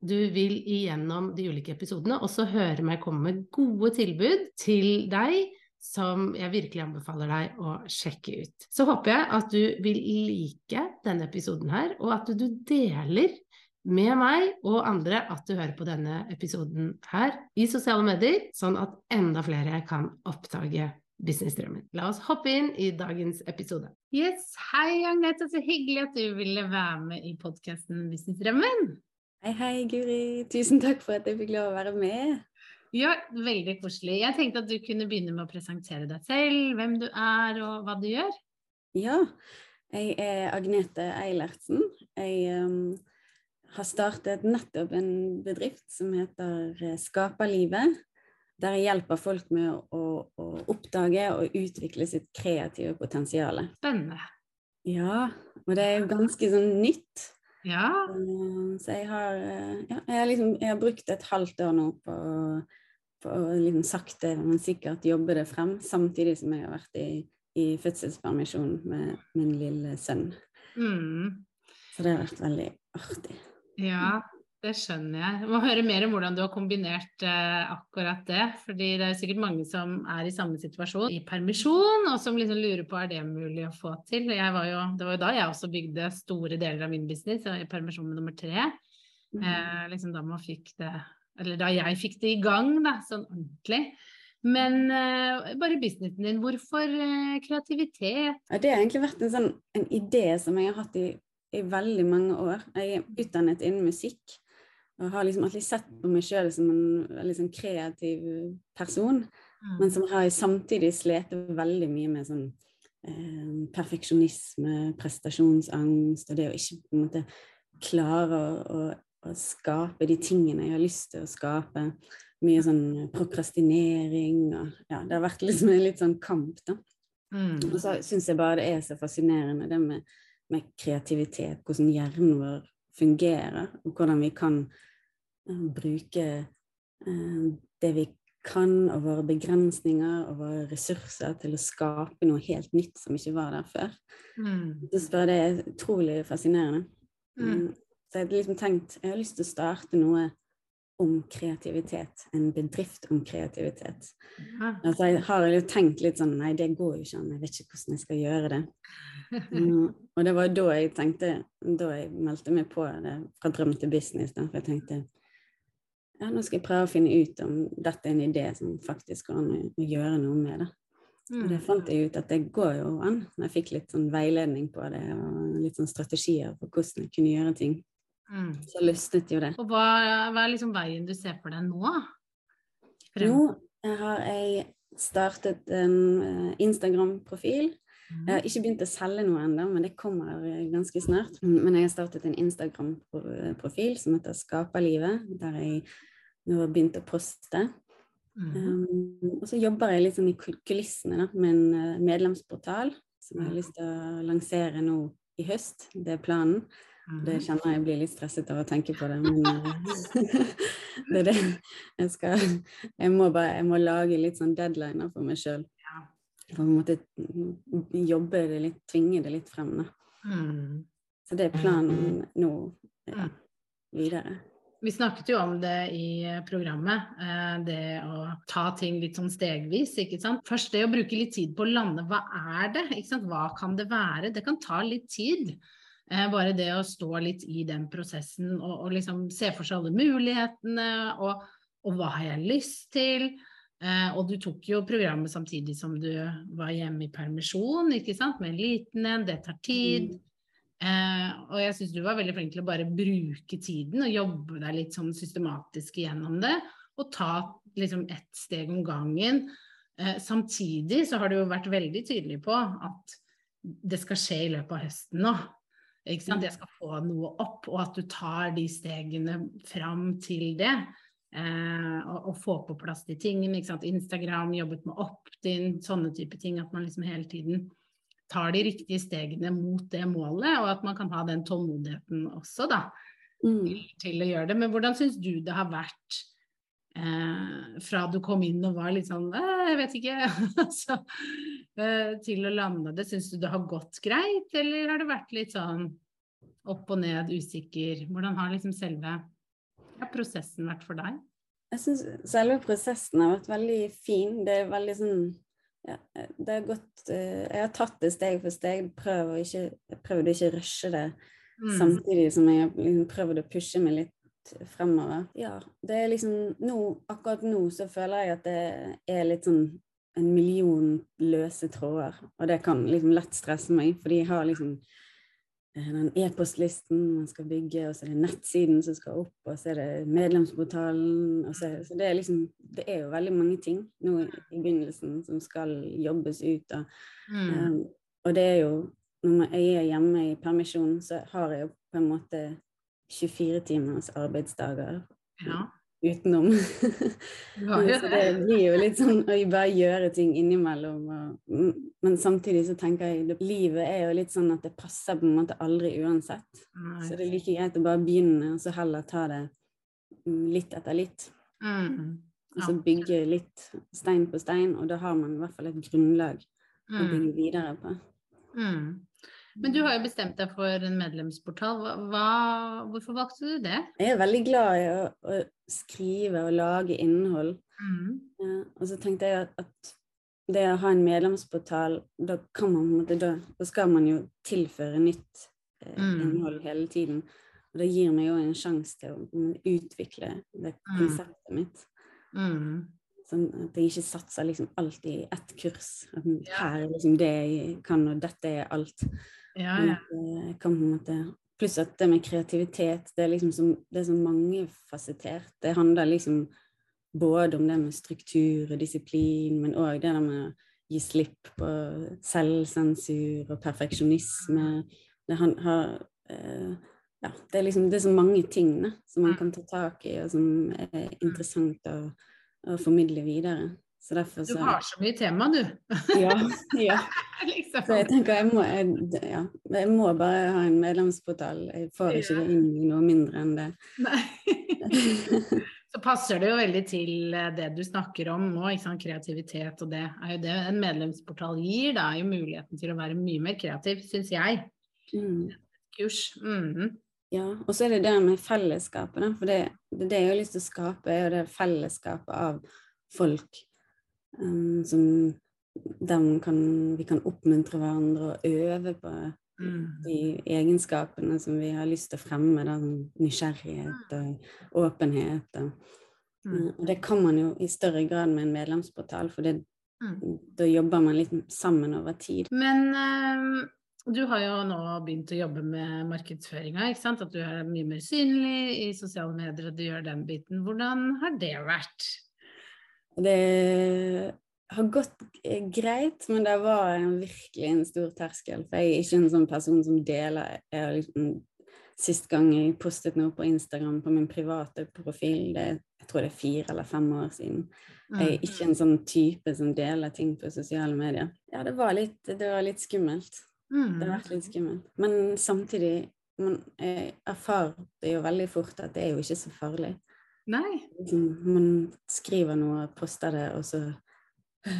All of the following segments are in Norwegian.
du vil igjennom de ulike episodene også høre meg komme med gode tilbud til deg som jeg virkelig anbefaler deg å sjekke ut. Så håper jeg at du vil like denne episoden her, og at du deler med meg og andre at du hører på denne episoden her i sosiale medier, sånn at enda flere kan oppdage businessdrømmen. La oss hoppe inn i dagens episode. Yes, Hei Agnete, så hyggelig at du ville være med i podkasten Businessdrømmen. Hei, hei Guri. Tusen takk for at jeg fikk lov å være med. Ja, veldig koselig. Jeg tenkte at du kunne begynne med å presentere deg selv, hvem du er og hva du gjør. Ja, jeg er Agnete Eilertsen. Jeg um, har startet nettopp en bedrift som heter eh, Skaperlivet. Der jeg hjelper folk med å, å oppdage og utvikle sitt kreative potensial. Spennende. Ja, og det er jo ganske sånn nytt. Ja. Eh, så jeg har, eh, ja, jeg har, liksom, jeg har brukt et halvt år nå på, på å liksom sakte, men sikkert jobbe det frem, samtidig som jeg har vært i, i fødselspermisjon med min lille sønn. Mm. Så det har vært veldig artig. Ja, det skjønner jeg. Jeg må høre mer om hvordan du har kombinert eh, akkurat det. fordi det er sikkert mange som er i samme situasjon i permisjon, og som liksom lurer på er det mulig å få til. Var jo, det var jo da jeg også bygde store deler av min business, i permisjon med nummer tre. Mm. Eh, liksom da man fikk det Eller da jeg fikk det i gang, da, sånn ordentlig. Men eh, bare businessen din, hvorfor uh, kreativitet? Det har egentlig vært en, sånn, en idé som jeg har hatt i i veldig mange år. Jeg er utdannet innen musikk og har liksom alltid sett på meg sjøl som en veldig sånn kreativ person, mm. men som har samtidig slitt veldig mye med sånn eh, perfeksjonisme, prestasjonsangst, og det å ikke på en måte klare å, å, å, skape de tingene jeg har lyst til å skape. Mye sånn prokrastinering og Ja, det har vært liksom en litt sånn kamp, da. Mm. Og så syns jeg bare det er så fascinerende det med med kreativitet, hvordan hjernen vår fungerer, og hvordan vi kan bruke uh, det vi kan, og våre begrensninger og våre ressurser til å skape noe helt nytt som ikke var der før. Mm. Så det er utrolig fascinerende. Mm. Um, så jeg hadde liksom tenkt jeg har lyst til å starte noe om kreativitet. En bedrift om kreativitet. Ja. Altså, jeg har jo tenkt litt sånn Nei, det går jo ikke an. Jeg vet ikke hvordan jeg skal gjøre det. Mm, og det var da jeg tenkte Da jeg meldte meg på det fra drøm til business. Da, for jeg tenkte ja, nå skal jeg prøve å finne ut om dette er en idé som faktisk går an å, gjøre noe med. det. Mm. Og det fant jeg ut at det går jo an. Jeg fikk litt sånn veiledning på det og litt sånn strategier på hvordan jeg kunne gjøre ting. Mm. Så lystet jo det. Og hva, hva, er liksom veien du ser for deg nå? Frem. Nå har jeg startet en uh, Instagram-profil jeg har ikke begynt å selge noe ennå, men det kommer ganske snart. Men jeg har startet en Instagram-profil som heter Skaperlivet, der jeg nå har begynt å poste. Mm. Um, og så jobber jeg litt sånn i kulissene da, med en uh, medlemsportal som jeg har lyst til å lansere nå i høst. Det er planen. Det kjenner jeg blir litt stresset av å tenke på det, men det er det jeg skal Jeg må bare jeg må lage litt sånn deadliner for meg sjøl på en måte jobbe det litt, tvinge det litt frem. Mm. Så det er planen nå ja, videre. Vi snakket jo om det i programmet, eh, det å ta ting litt sånn stegvis. ikke sant? Først det å bruke litt tid på å lande. Hva er det? ikke sant? Hva kan det være? Det kan ta litt tid. Eh, bare det å stå litt i den prosessen og, og liksom se for seg alle mulighetene, og, og hva har jeg lyst til? Eh, og du tok jo programmet samtidig som du var hjemme i permisjon, ikke sant, med en liten en, det tar tid. Mm. Eh, og jeg syns du var veldig flink til å bare bruke tiden og jobbe deg litt sånn systematisk gjennom det, og ta liksom ett steg om gangen. Eh, samtidig så har du jo vært veldig tydelig på at det skal skje i løpet av høsten nå. Ikke sant? Jeg skal få noe opp, og at du tar de stegene fram til det. Eh, og, få på plass de tingene. Instagram, jobbet med opt-in, sånne type ting. At man liksom hele tiden tar de riktige stegene mot det målet, og at man kan ha den tålmodigheten også, da. Mm. Til, til, å gjøre det. Men hvordan syns du det har vært eh, fra du kom inn og var litt sånn Jeg vet ikke. Så, eh, til å lande det. Syns du det har gått greit, eller har det vært litt sånn opp og ned, usikker? Hvordan har liksom selve ja, prosessen vært for deg? Jeg syns selve prosessen har vært veldig fin. Det er veldig sånn ja, det har gått uh, Jeg har tatt det steg for steg. Prøver ikke, prøvd prøvde ikke å rushe det. Mm. Samtidig som jeg har liksom prøvd å pushe meg litt fremover. Ja, det er liksom nå, Akkurat nå så føler jeg at det er litt sånn en million løse tråder. Og det kan liksom lett stresse meg, fordi jeg har liksom Eh, den e-postlisten man skal bygge, og så er det nettsiden som skal opp, og så er det medlemsportalen så, så det er liksom Det er jo veldig mange ting nå i begynnelsen som skal jobbes ut. av. mm. um, og det er jo Når jeg er hjemme i permisjon, så har jeg jo på en måte 24 timers arbeidsdager. Ja utenom. Ja, ja. så det blir jo litt sånn å bare gjøre ting innimellom. Og, men samtidig så tenker jeg at livet er jo litt sånn at det passer på en måte aldri uansett. Nei. Så det er like greit å bare begynne, og så heller ta det mm, litt etter litt. Mm. Og så bygge litt stein på stein, og da har man i hvert fall et grunnlag å mm. bygge videre på. Mm. Men du har jo bestemt deg for en medlemsportal. Hva, hvorfor valgte du det? Jeg er veldig glad i å, å skrive og lage innhold. Mm. Ja, og så tenkte jeg at, at, det å ha en medlemsportal, da, man, da, da skal man jo tilføre nytt eh, mm. innhold hele tiden. Og det gir meg jo en sjanse til å utvikle det mm. konseptet mitt. Mm. Sånn at jeg ikke satser liksom alt i ett kurs. Her er liksom det jeg kan, og dette er alt. Ja, ja. Eh, kan på en måte Pluss at det med kreativitet, det er liksom så, det er så mangefasettert. Det handler liksom både om det med struktur og disiplin, men òg det der med å gi slipp på selvsensur og perfeksjonisme. Det har eh, ja, det er liksom det er så mange ting ne, som man mm. kan ta tak i, og som er interessant å, å formidle videre. Så derfor så Du har så mye tema, du. ja. ja. liksom. Så jeg tenker jeg må, jeg, ja, jeg må bare ha en medlemsportal. Jeg får ikke det inn i noe mindre enn det. Nei. så passer det jo veldig til eh, det du snakker om nå, kreativitet og det er jo det en medlemsportal gir. Det er jo muligheten til å være mye mer kreativ, syns jeg. Mm. Kurs. Mm. Ja, og så er det det med fellesskapet, For det, det, det jeg har lyst til å skape, er jo det fellesskapet av folk um, som kan, vi kan oppmuntre hverandre og øve på mm. de egenskapene som vi har lyst til å fremme. Da, nysgjerrighet og åpenhet. Og, mm. og, det kan man jo i større grad med en medlemsportal, for det, mm. da jobber man litt sammen over tid. Men øh, du har jo nå begynt å jobbe med markedsføringa? At du er mye mer synlig i sosiale medier, og du gjør den biten. Hvordan har det vært? Det har gått greit, men det var en, virkelig en stor terskel. For jeg er ikke en sånn person som deler liksom, Sist gang jeg postet noe på Instagram på min private profil, det, jeg tror det er fire eller fem år siden. Jeg er mm. ikke en sånn type som deler ting på sosiale medier. Ja, det var litt, det var litt skummelt. Det har mm. vært litt skummelt. Men samtidig man, jeg erfarte jo veldig fort at det er jo ikke så farlig. Nei. Liksom, man skriver noe, poster det, og så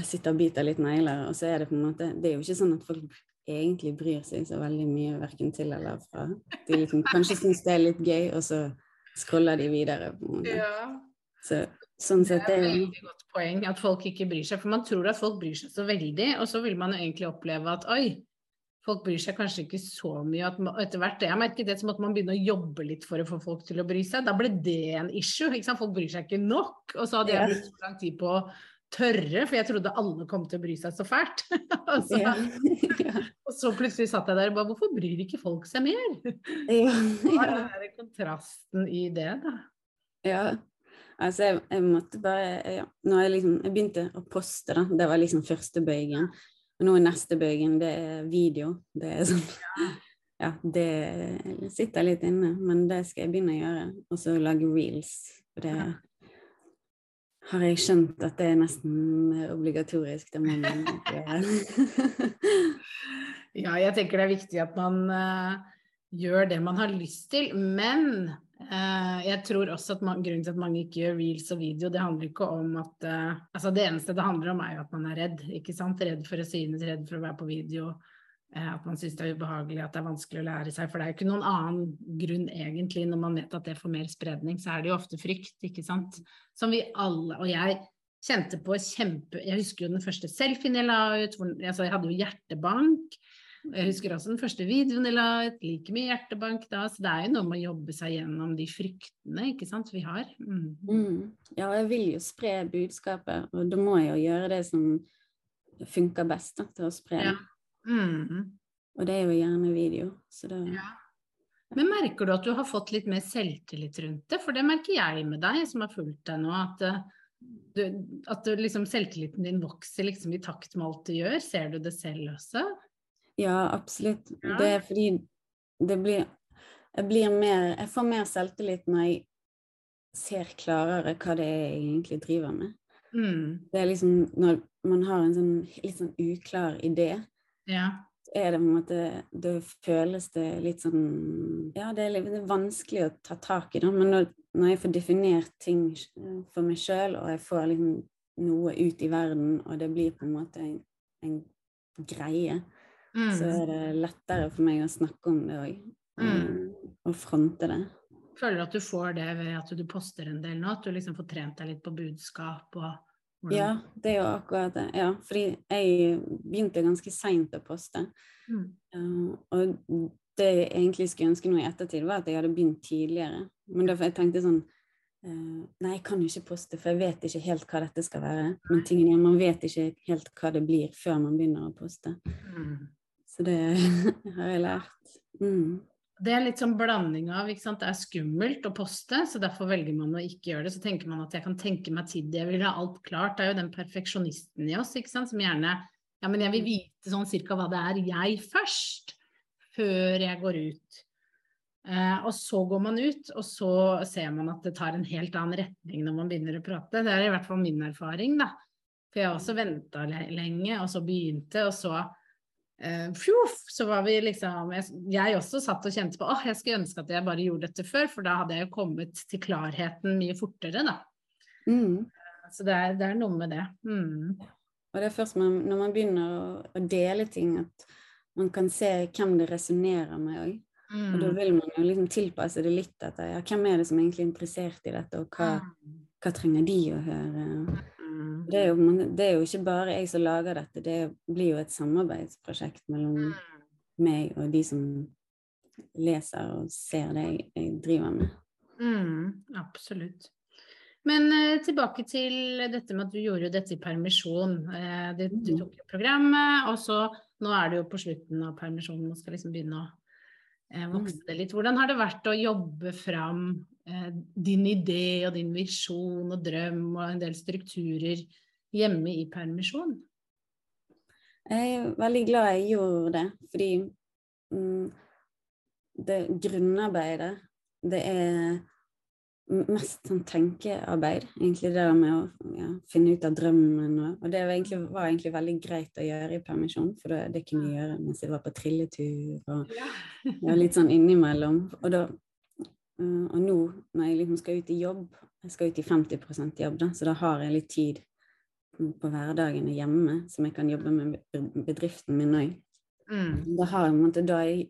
sitter og biter litt negler, og så er det på en måte Det er jo ikke sånn at folk egentlig bryr seg så veldig mye verken til eller fra. De liksom, kanskje syns det er litt gøy, og så scroller de videre. på en måte. Ja. Så, sånn sett det er et veldig godt poeng at folk ikke bryr seg. For man tror at folk bryr seg så veldig, og så vil man jo egentlig oppleve at oi, folk bryr seg kanskje ikke så mye. Man, etter hvert, jeg merket det som at man begynner å jobbe litt for å få folk til å bry seg. Da ble det en issue. Folk bryr seg ikke nok. Og så hadde jeg brukt så lang tid på å tørre, for jeg trodde alle kom til å bry seg så fælt. og, så, og, så, plutselig satt jeg der og bare Hvorfor bryr ikke folk seg mer? Ja, Hva er kontrasten i det, da? Ja. Altså, jeg, jeg måtte bare ja. Når jeg liksom Jeg begynte å poste, da. Det var liksom første bøygen. Og nå er neste bøygen det er video. Det er sånn ja, det sitter litt inne, men det skal jeg begynne å gjøre. Og så lage reels. For det har jeg skjønt at det er nesten obligatorisk. Det må man gjøre. ja, jeg tenker det er viktig at man uh, gjør det man har lyst til, men jeg tror også at man, grunnen til at mange ikke gjør reels og video, det handler ikke om at uh, Altså det eneste det handler om, er jo at man er redd, ikke sant. Redd for å synes, redd for å være på video Eh, at man syns det er ubehagelig, at det er vanskelig å lære seg. For det er jo ikke noen annen grunn egentlig, når man vet at det får mer spredning, så er det jo ofte frykt, ikke sant. Som vi alle Og jeg kjente på kjempe Jeg husker jo den første selfien jeg la ut, hvor, altså jeg hadde jo hjertebank. Jeg husker også den første videoen jeg la ut, like mye hjertebank da. Så det er jo noe med å jobbe seg gjennom de fryktene, ikke sant, vi har. Mm. Mm. Ja, jeg vil jo spre budskapet, og da må jeg jo gjøre det som funker best da, til å spre. Ja. Mm. Og det er jo gjerne video. Så det ja. Men merker du at du har fått litt mer selvtillit rundt det? For det merker jeg med deg, som har fulgt deg nå. At, eh, du, at du, liksom, selvtilliten din vokser liksom, i takt med alt du gjør. Ser du det selv også? Ja, absolutt. Ja. Det er fordi det blir jeg, blir mer, jeg får mer selvtillit når jeg ser klarere hva det er jeg egentlig driver med. Mm. Det er liksom når man har en sånn litt sånn uklar idé, ja. er det på en måte Da føles det litt sånn Ja, det er, litt, det er vanskelig å ta tak i det, men når, når, jeg får definert ting for meg sjøl, og jeg får liksom noe ut i verden, og det blir på en måte en, en greie, mm. så er det lettere for meg å snakke om det òg, mm. og, og fronte det. Føler du at du får det ved at du poster en del nå? At du liksom får trent deg litt på budskap og ja, det er jo akkurat det. Ja, fordi jeg begynte ganske seint å poste. Mm. Uh, og det jeg egentlig skulle ønske nå i ettertid, var at jeg hadde begynt tidligere. Men derfor jeg tenkte sånn uh, Nei, jeg kan jo ikke poste, for jeg vet ikke helt hva dette skal være. Men tingen er, man vet ikke helt hva det blir før man begynner å poste. Mm. Så det har jeg lært. Mm. Det er litt sånn blanding av ikke sant? Det er skummelt å poste, så derfor velger man å ikke gjøre det. Så tenker man at jeg kan tenke meg tid, jeg vil ha alt klart. Det er jo den perfeksjonisten i oss ikke sant? som gjerne Ja, men jeg vil vite sånn cirka hva det er jeg først, før jeg går ut. Eh, og så går man ut, og så ser man at det tar en helt annen retning når man begynner å prate. Det er i hvert fall min erfaring, da. For jeg har også venta lenge, og så begynte, og så Uh, så var vi liksom jeg, jeg, også satt og kjente på åh, jeg skulle ønske at jeg bare gjorde dette før, for da hadde jeg jo kommet til klarheten mye fortere, da. Mm. Uh, så det er, det er, noe med det. Mm. Og det er først man, når man begynner å, å, dele ting, at man kan se hvem det resonnerer med òg. Mm. Og da vil man jo liksom tilpasse det litt etter ja, hvem er det som egentlig er interessert i dette, og hva, mm. hva trenger de å høre? Mm. Det, er jo, det, er jo, ikke bare jeg som lager dette, det blir jo et samarbeidsprosjekt mellom mm. meg og de som leser og ser det jeg, jeg driver med. Mm, absolutt. Men eh, tilbake til dette med at du gjorde dette i permisjon. Eh, det, du mm. tok jo programmet, og så nå er det jo på slutten av permisjonen og skal liksom begynne å vokse det litt. Hvordan har det vært å jobbe fram Eh, din idé og din visjon og drøm og en del strukturer hjemme i permisjon? Jeg er veldig glad jeg gjorde det, fordi mm, det grunnarbeidet, det er mest sånn tenkearbeid, egentlig det med å ja, finne ut av drømmen. Og, og det var egentlig, var egentlig, veldig greit å gjøre i permisjon, for det, det kunne jeg gjøre mens jeg var på trilletur og ja. litt sånn innimellom. Og da Uh, og nå når jeg liksom skal ut i jobb, jeg skal ut i 50 jobb, da, så da har jeg litt tid på hverdagene hjemme som jeg kan jobbe med bedriften min òg. Mm. Da har jeg, da har jeg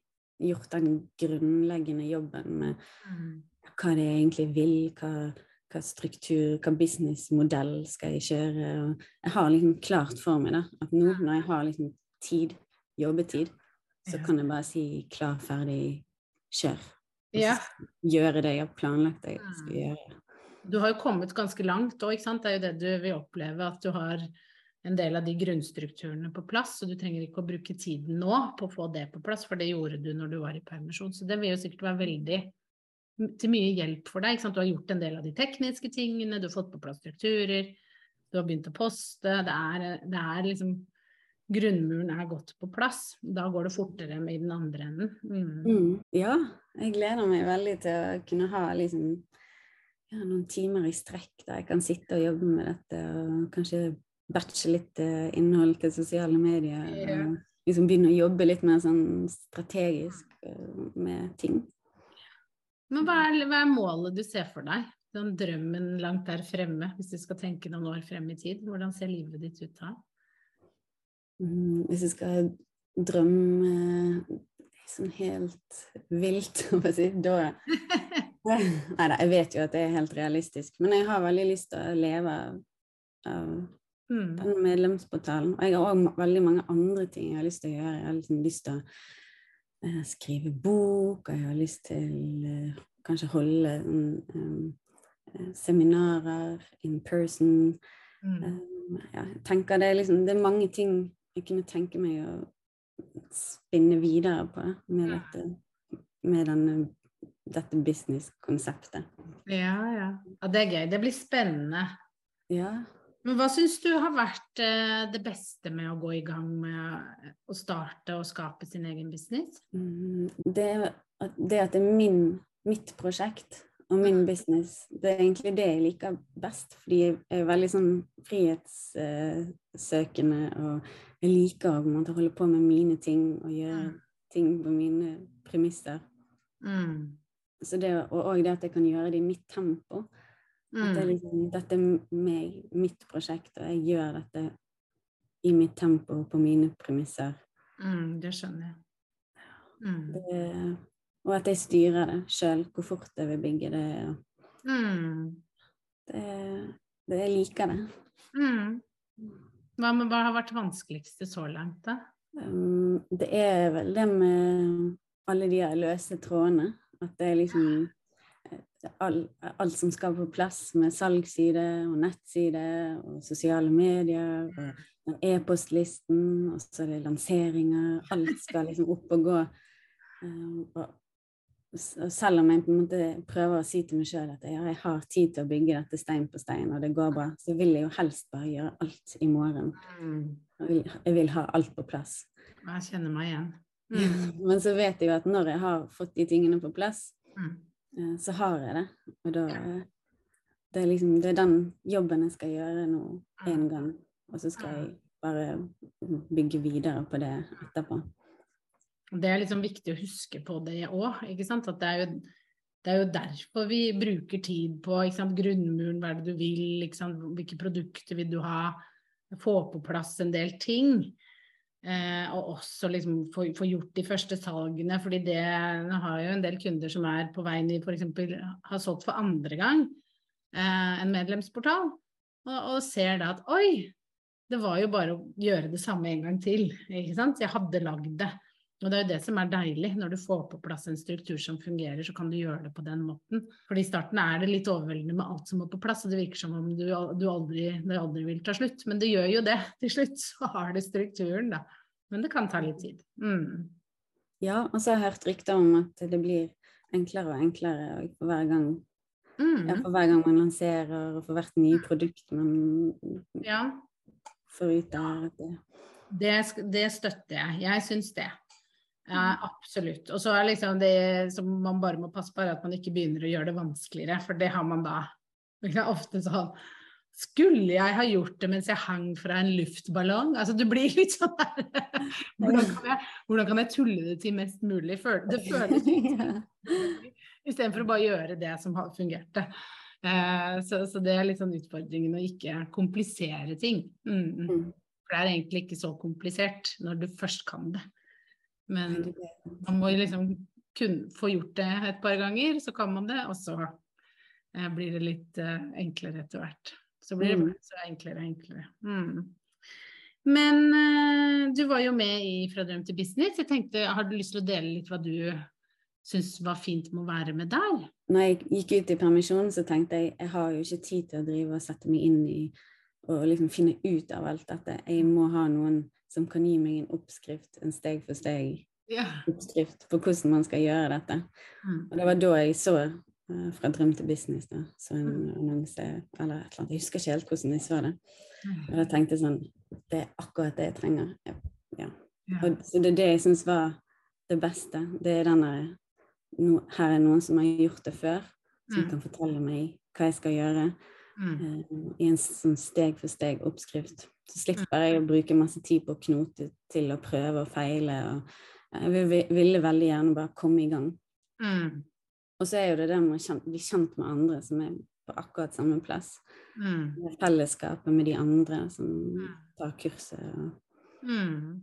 gjort den grunnleggende jobben med mm. Hva det egentlig vil, hva, hva struktur, hva businessmodell skal jeg kjøre. Jeg har liksom klart for meg da, at nå når jeg har liksom tid, jobbetid, så kan jeg bare si klar, ferdig, kjør ja. gjøre det jeg har planlagt jeg skal mm. gjøre. Du har jo kommet ganske langt òg, ikke sant. Det er jo det du vil oppleve, at du har en del av de grunnstrukturene på plass, så du trenger ikke å bruke tiden nå på å få det på plass, for det gjorde du når du var i permisjon. Så det vil jo sikkert være veldig til mye hjelp for deg. Du har gjort en del av de tekniske tingene, du har fått på plass strukturer, du har begynt å poste. Det er, det er liksom grunnmuren er godt på plass. Da går det fortere med i den andre enden. Mm. Mm. Ja, jeg gleder meg veldig til å kunne ha liksom, ja, noen timer i strekk der jeg kan sitte og jobbe med dette, og kanskje batche litt uh, innhold til sosiale medier. Yeah. Og liksom begynne å jobbe litt mer sånn strategisk uh, med ting. Men hva er, hva er målet du ser for deg? Den drømmen langt der fremme, hvis du skal tenke noen år frem i tid. Hvordan ser livet ditt ut da? Mm, hvis jeg skal drømme sånn helt vilt, hva si, da Nei da, jeg vet jo at det er helt realistisk, men jeg har veldig lyst til å leve av Mm. den medlemsportalen. Og jeg har òg veldig mange andre ting jeg har lyst til å gjøre. Jeg har liksom lyst til å eh, skrive bok, og jeg har lyst til eh, kanskje holde um, eh, seminarer in person. Mm. Ja, jeg tenker det er liksom Det er mange ting jeg kunne tenke meg å spinne videre på med dette, med denne, dette business-konseptet. Ja, ja. ja. Det er gøy. Det blir spennende. Ja. Men hva syns du har vært eh, det beste med å gå i gang med å starte og skape sin egen business? Mm, Det, det at det er min, mitt prosjekt og min business, det er egentlig det jeg liker best. Fordi jeg er veldig sånn frihetssøkende, og jeg liker å måte holde på med mine ting og gjøre Mm. ting på mine premisser. Mm. Så det, og òg det at jeg kan gjøre det i mitt tempo. At det Mm. liksom, dette er meg, mitt prosjekt, og jeg gjør dette i mitt tempo og på mine premisser. Mm, det skjønner jeg. Mm. Det, og at jeg styrer det sjøl, hvor fort jeg vil bygge det. Mm. Det, det jeg liker det. Mm. Hva, hva har vært vanskeligste så langt, da? Um, det er vel det med alle de løse trådene. At det er liksom eh, all, alt som skal på plass med salgsside og nettside og sosiale medier og e-postlisten, og så er det lanseringer. Alt skal liksom opp og gå. Um, og, og selv om jeg på en måte prøver å si til meg sjøl at ja, jeg har tid til å bygge dette stein på stein, og det går bra, så vil jeg jo helst bare gjøre alt i morgen. Mm. Jeg vil, jeg vil ha alt på plass. Jeg kjenner meg igjen. Mm. Men så vet jeg jo at når jeg har fått de tingene på plass, Mm. eh, så har jeg det. Og da eh, det er liksom det er den jobben jeg skal gjøre nå én en gang. Og så skal jeg bare bygge videre på det etterpå. Det er liksom viktig å huske på det òg, ikke sant. At det er, jo, det er jo derfor vi bruker tid på sant? grunnmuren, hva er det du vil, sant? hvilke produkter vil du ha, få på plass en del ting. Eh, og også liksom få, få gjort de første salgene, fordi det har jo en del kunder som er på vei i f.eks. har solgt for andre gang eh, en medlemsportal, og, og ser da at oi, det var jo bare å gjøre det samme en gang til. ikke sant? Jeg hadde lagd det. Og det er jo det som er deilig, når du får på plass en struktur som fungerer, så kan du gjøre det på den måten. For i starten er det litt overveldende med alt som må på plass, og det virker som om du, du aldri, det aldri vil ta slutt. Men det gjør jo det. Til slutt så har du strukturen, da. Men det kan ta litt tid. Mm. Ja, og så har jeg hørt rykter om at det blir enklere og enklere for hver gang, Mm. ja, for hver gang man lanserer, og for hvert nye produkt man Ja, får ut der. det- det, det støtter jeg. Jeg syns det. Ja, absolutt. Og så er liksom det som man bare må passe på, er at man ikke begynner å gjøre det vanskeligere, for det har man da Det er ofte sånn Skulle jeg ha gjort det mens jeg hang fra en luftballong? Altså du blir litt sånn der hvordan, kan jeg, hvordan kan jeg tulle det til mest mulig? Det føles litt Istedenfor å bare gjøre det som har fungerte. Eh, så, så det er litt sånn utfordringen å ikke komplisere ting. Mm. mm. Mm. For det er egentlig ikke så komplisert når du først kan det. Men man må liksom kun få gjort det et par ganger, så kan man det, og så eh, blir det litt eh, enklere etter hvert. Så blir det Mm. så enklere og enklere. Mm. Men eh, du var jo med i Fra drøm til business. Jeg tenkte, Har du lyst til å dele litt hva du syns var fint med å være med der? Når jeg gikk ut i permisjon, så tenkte jeg jeg har jo ikke tid til å drive og sette meg inn i og liksom finne ut av alt dette. Jeg må ha noen som kan gi meg en oppskrift, en steg for steg Ja. oppskrift på hvordan man skal gjøre dette. Mm. Og det var da jeg så uh, fra drøm til business, da. Så en Mm. annonse eller et eller annet. Jeg husker ikke helt hvordan jeg så det. Og da tenkte jeg sånn Det er akkurat det jeg trenger. Ja. Ja. Og, så det er det jeg syns var det beste. Det er den der no, Her er noen som har gjort det før, som Mm. kan fortelle meg hva jeg skal gjøre. Mm. eh, I en sånn steg-for-steg-oppskrift. Så slipper jeg å bruke masse tid på å knote til å prøve og feile. Og jeg vil- ville veldig gjerne bare komme i gang. Mm. Og så er jo det det med å bli kjent med andre som er på akkurat samme plass. Mm. Det Fellesskapet med de andre som Mm. tar kurset. Og Mm.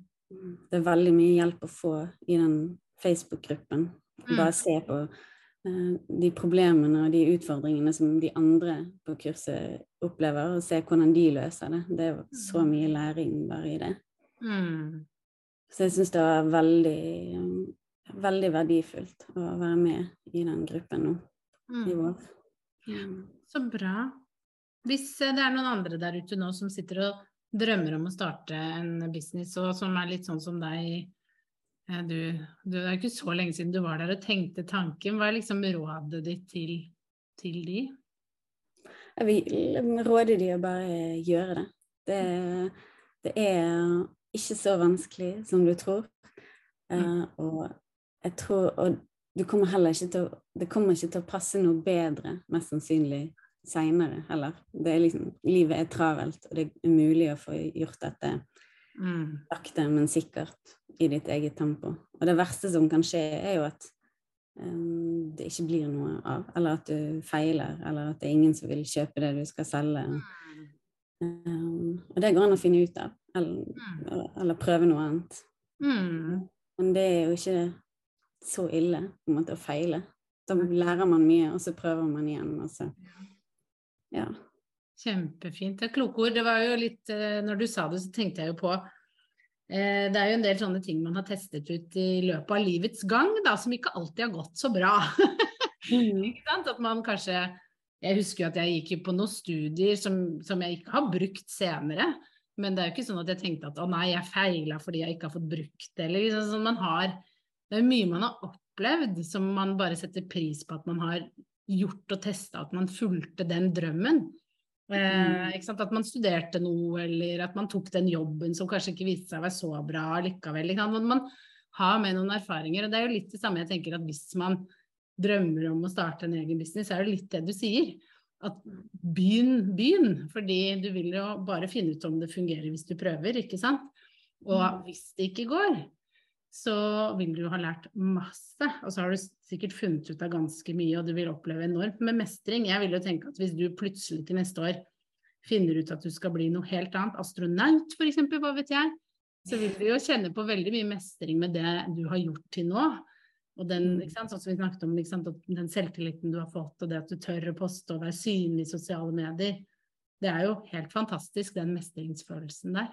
det er veldig mye hjelp å få i den Facebook-gruppen. Mm. Bare se på eh, de problemene og de utfordringene som de andre på kurset opplever, og se hvordan de løser det. Det er så mye læring bare i det. Mm. Så jeg syns det var veldig, eh, veldig verdifullt å være med i den gruppen nå i Mm. vår. Så bra. Hvis eh, det er noen andre der ute nå som sitter og drømmer om å starte en business, og som er litt sånn som deg du, du, Det er ikke så lenge siden du var der og tenkte tanken. Hva er liksom rådet ditt til, til de? Jeg vil råde de å bare gjøre det. Det, det er ikke så vanskelig som du tror. Uh, og jeg tror Og du kommer heller ikke til å Det kommer ikke til å passe noe bedre, mest sannsynlig, seinere heller. Det er liksom Livet er travelt, og det er mulig å få gjort dette Mm. sakte, men sikkert i ditt eget tempo. Og det verste som kan skje, er jo at um, det ikke blir noe av, eller at du feiler, eller at det er ingen som vil kjøpe det du skal selge. Um, og det går an å finne ut av, eller, eller prøve noe annet. Mm. Men det er jo ikke så ille på en måte å feile. Da lærer man mye, og så prøver man igjen, og så Ja. Kjempefint. Det er kloke ord. Det var jo litt eh, Når du sa det, så tenkte jeg jo på eh, Det er jo en del sånne ting man har testet ut i løpet av livets gang, da, som ikke alltid har gått så bra. Ikke sant? At man kanskje Jeg husker jo at jeg gikk på noen studier som, som jeg ikke har brukt senere. Men det er jo ikke sånn at jeg tenkte at å nei, jeg feila fordi jeg ikke har fått brukt det. Eller liksom sånn man har Det er mye man har opplevd som man bare setter pris på at man har gjort og testa, at man fulgte den drømmen. Eh, ikke sant? At man studerte noe, eller at man tok den jobben som kanskje ikke viste seg å være så bra likevel. Man har med noen erfaringer, og det er jo litt det samme jeg tenker at hvis man drømmer om å starte en egen business, er det litt det du sier. At begynn, begynn, fordi du vil jo bare finne ut om det fungerer hvis du prøver, ikke sant. Og hvis det ikke går, så vil du ha lært masse, og så har du sikkert funnet ut av ganske mye, og du vil oppleve enormt med mestring. Jeg vil jo tenke at hvis du plutselig til neste år finner ut at du skal bli noe helt annet, astronaut eksempel, hva vet jeg, så vil du jo kjenne på veldig mye mestring med det du har gjort til nå. Og den, sant, sånn som vi snakket om, sant, den selvtilliten du har fått, og det at du tør å poste og være synlig i sosiale medier, det er jo helt fantastisk, den mestringsfølelsen der.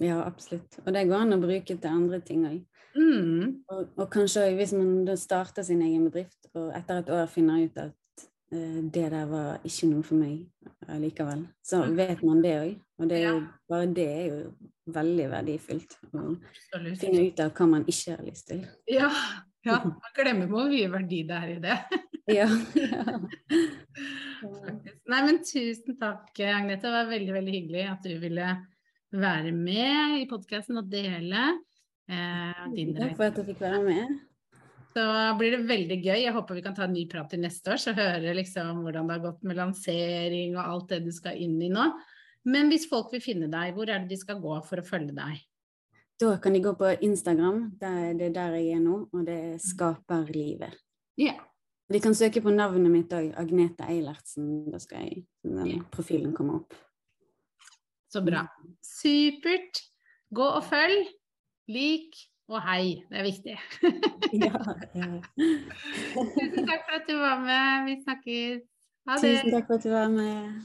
Ja, absolutt. Og det går an å bruke til andre ting òg. Mm. Og, og kanskje også hvis man starter sin egen bedrift, og etter et år finner ut at eh, det der var ikke noe for meg allikevel, så Mm. vet man det òg. Og det er jo, Ja. bare det er jo veldig verdifullt. Å Absolutt. finne ut av hva man ikke har lyst til. Ja, ja, man glemmer hvor mye verdi det er i det. Ja. ja. Nei, men tusen takk, Agnete. Det var veldig, veldig hyggelig at du ville være med i podkasten og dele eh, din Takk for at jeg fikk være med. Så blir det veldig gøy. Jeg håper vi kan ta en ny prat til neste år, så høre liksom hvordan det har gått med lansering og alt det du skal inn i nå. Men hvis folk vil finne deg, hvor er det de skal gå for å følge deg? Da kan de gå på Instagram, det er der jeg er nå, og det er Skaperlivet. Yeah. De kan søke på navnet mitt òg, Agnete Eilertsen. Da skal jeg, den profilen komme opp. Så bra. Supert. Gå og følg. Lik og hei. Det er viktig. Ja, ja. Tusen takk for at du var med. Vi snakkes. Ha det. Tusen takk for at du var med.